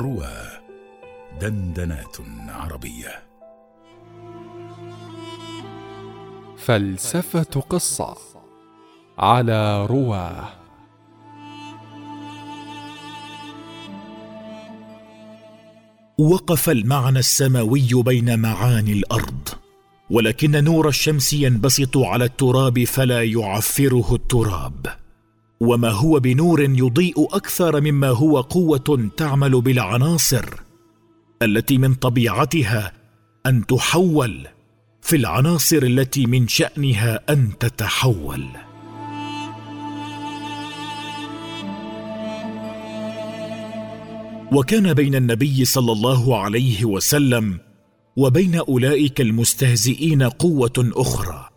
روى دندنات عربية. فلسفة قصة على رواه وقف المعنى السماوي بين معاني الأرض ولكن نور الشمس ينبسط على التراب فلا يعفره التراب. وما هو بنور يضيء أكثر مما هو قوة تعمل بالعناصر التي من طبيعتها أن تحول في العناصر التي من شأنها أن تتحول. وكان بين النبي صلى الله عليه وسلم وبين أولئك المستهزئين قوة أخرى.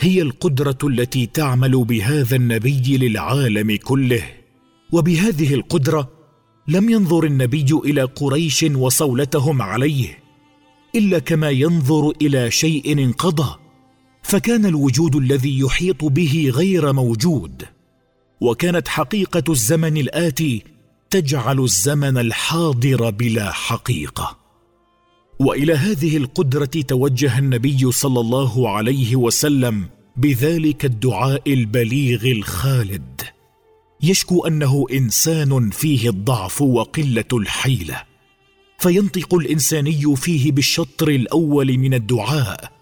هي القدرة التي تعمل بهذا النبي للعالم كله. وبهذه القدرة لم ينظر النبي إلى قريش وصولتهم عليه إلا كما ينظر إلى شيء انقضى فكان الوجود الذي يحيط به غير موجود. وكانت حقيقة الزمن الآتي تجعل الزمن الحاضر بلا حقيقة. وإلى هذه القدرة توجه النبي صلى الله عليه وسلم بذلك الدعاء البليغ الخالد. يشكو أنه إنسان فيه الضعف وقلة الحيلة. فينطق الإنساني فيه بالشطر الأول من الدعاء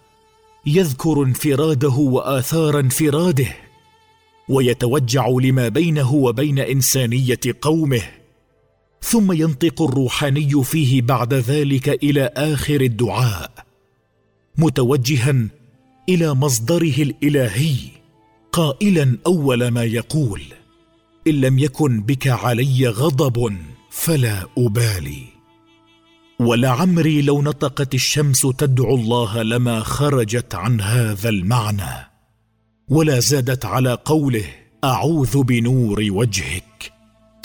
يذكر انفراده وآثار انفراده ويتوجع لما بينه وبين إنسانية قومه ثم ينطق الروحاني فيه بعد ذلك إلى آخر الدعاء متوجها إلى مصدره الإلهي قائلا أول ما يقول إن لم يكن بك علي غضب فلا أبالي. ولعمري لو نطقت الشمس تدعو الله لما خرجت عن هذا المعنى ولا زادت على قوله أعوذ بنور وجهك.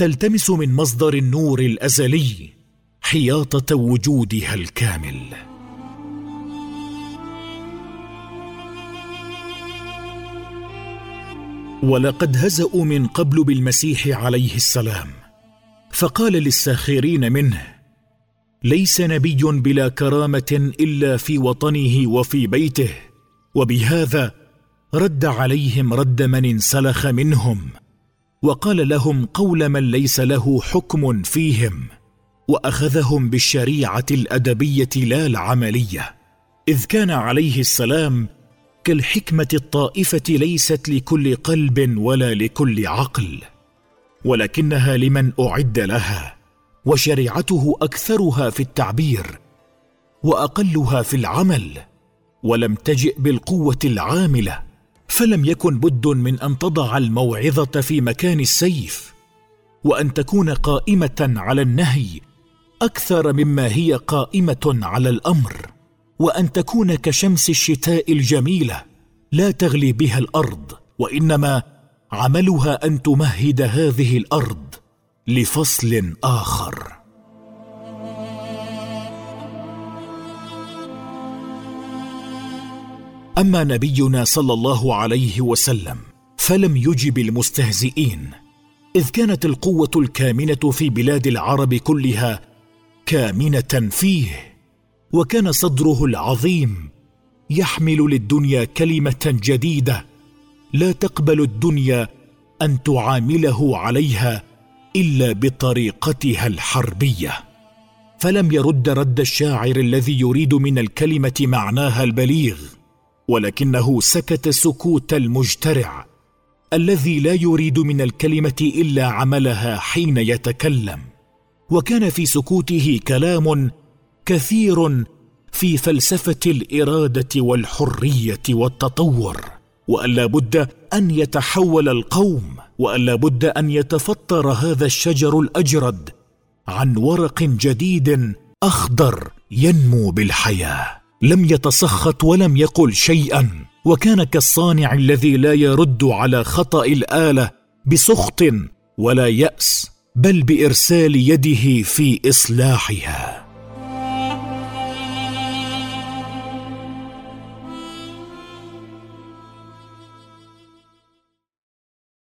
تلتمس من مصدر النور الأزلي حياطة وجودها الكامل. ولقد هزأوا من قبل بالمسيح عليه السلام فقال للساخرين منه ليس نبي بلا كرامة إلا في وطنه وفي بيته وبهذا رد عليهم رد من انسلخ منهم. وقال لهم قول من ليس له حكم فيهم وأخذهم بالشريعة الأدبية لا العملية إذ كان عليه السلام كالحكمة الطائفة ليست لكل قلب ولا لكل عقل ولكنها لمن أعد لها وشريعته أكثرها في التعبير وأقلها في العمل ولم تجئ بالقوة العاملة. فلم يكن بد من أن تضع الموعظة في مكان السيف وأن تكون قائمة على النهي أكثر مما هي قائمة على الأمر وأن تكون كشمس الشتاء الجميلة لا تغلي بها الأرض وإنما عملها أن تمهد هذه الأرض لفصل آخر. أما نبينا صلى الله عليه وسلم فلم يجب المستهزئين إذ كانت القوة الكامنة في بلاد العرب كلها كامنة فيه وكان صدره العظيم يحمل للدنيا كلمة جديدة لا تقبل الدنيا أن تعامله عليها إلا بطريقتها الحربية. فلم يرد رد الشاعر الذي يريد من الكلمة معناها البليغ. ولكنه سكت سكوت المجترع الذي لا يريد من الكلمة إلا عملها حين يتكلم. وكان في سكوته كلام كثير في فلسفة الإرادة والحرية والتطور وأن لا بد أن يتحول القوم وأن لا بد أن يتفطر هذا الشجر الأجرد عن ورق جديد أخضر ينمو بالحياة. لم يتسخط ولم يقل شيئا. وكان كالصانع الذي لا يرد على خطأ الآلة بسخط ولا يأس بل بإرسال يده في إصلاحها.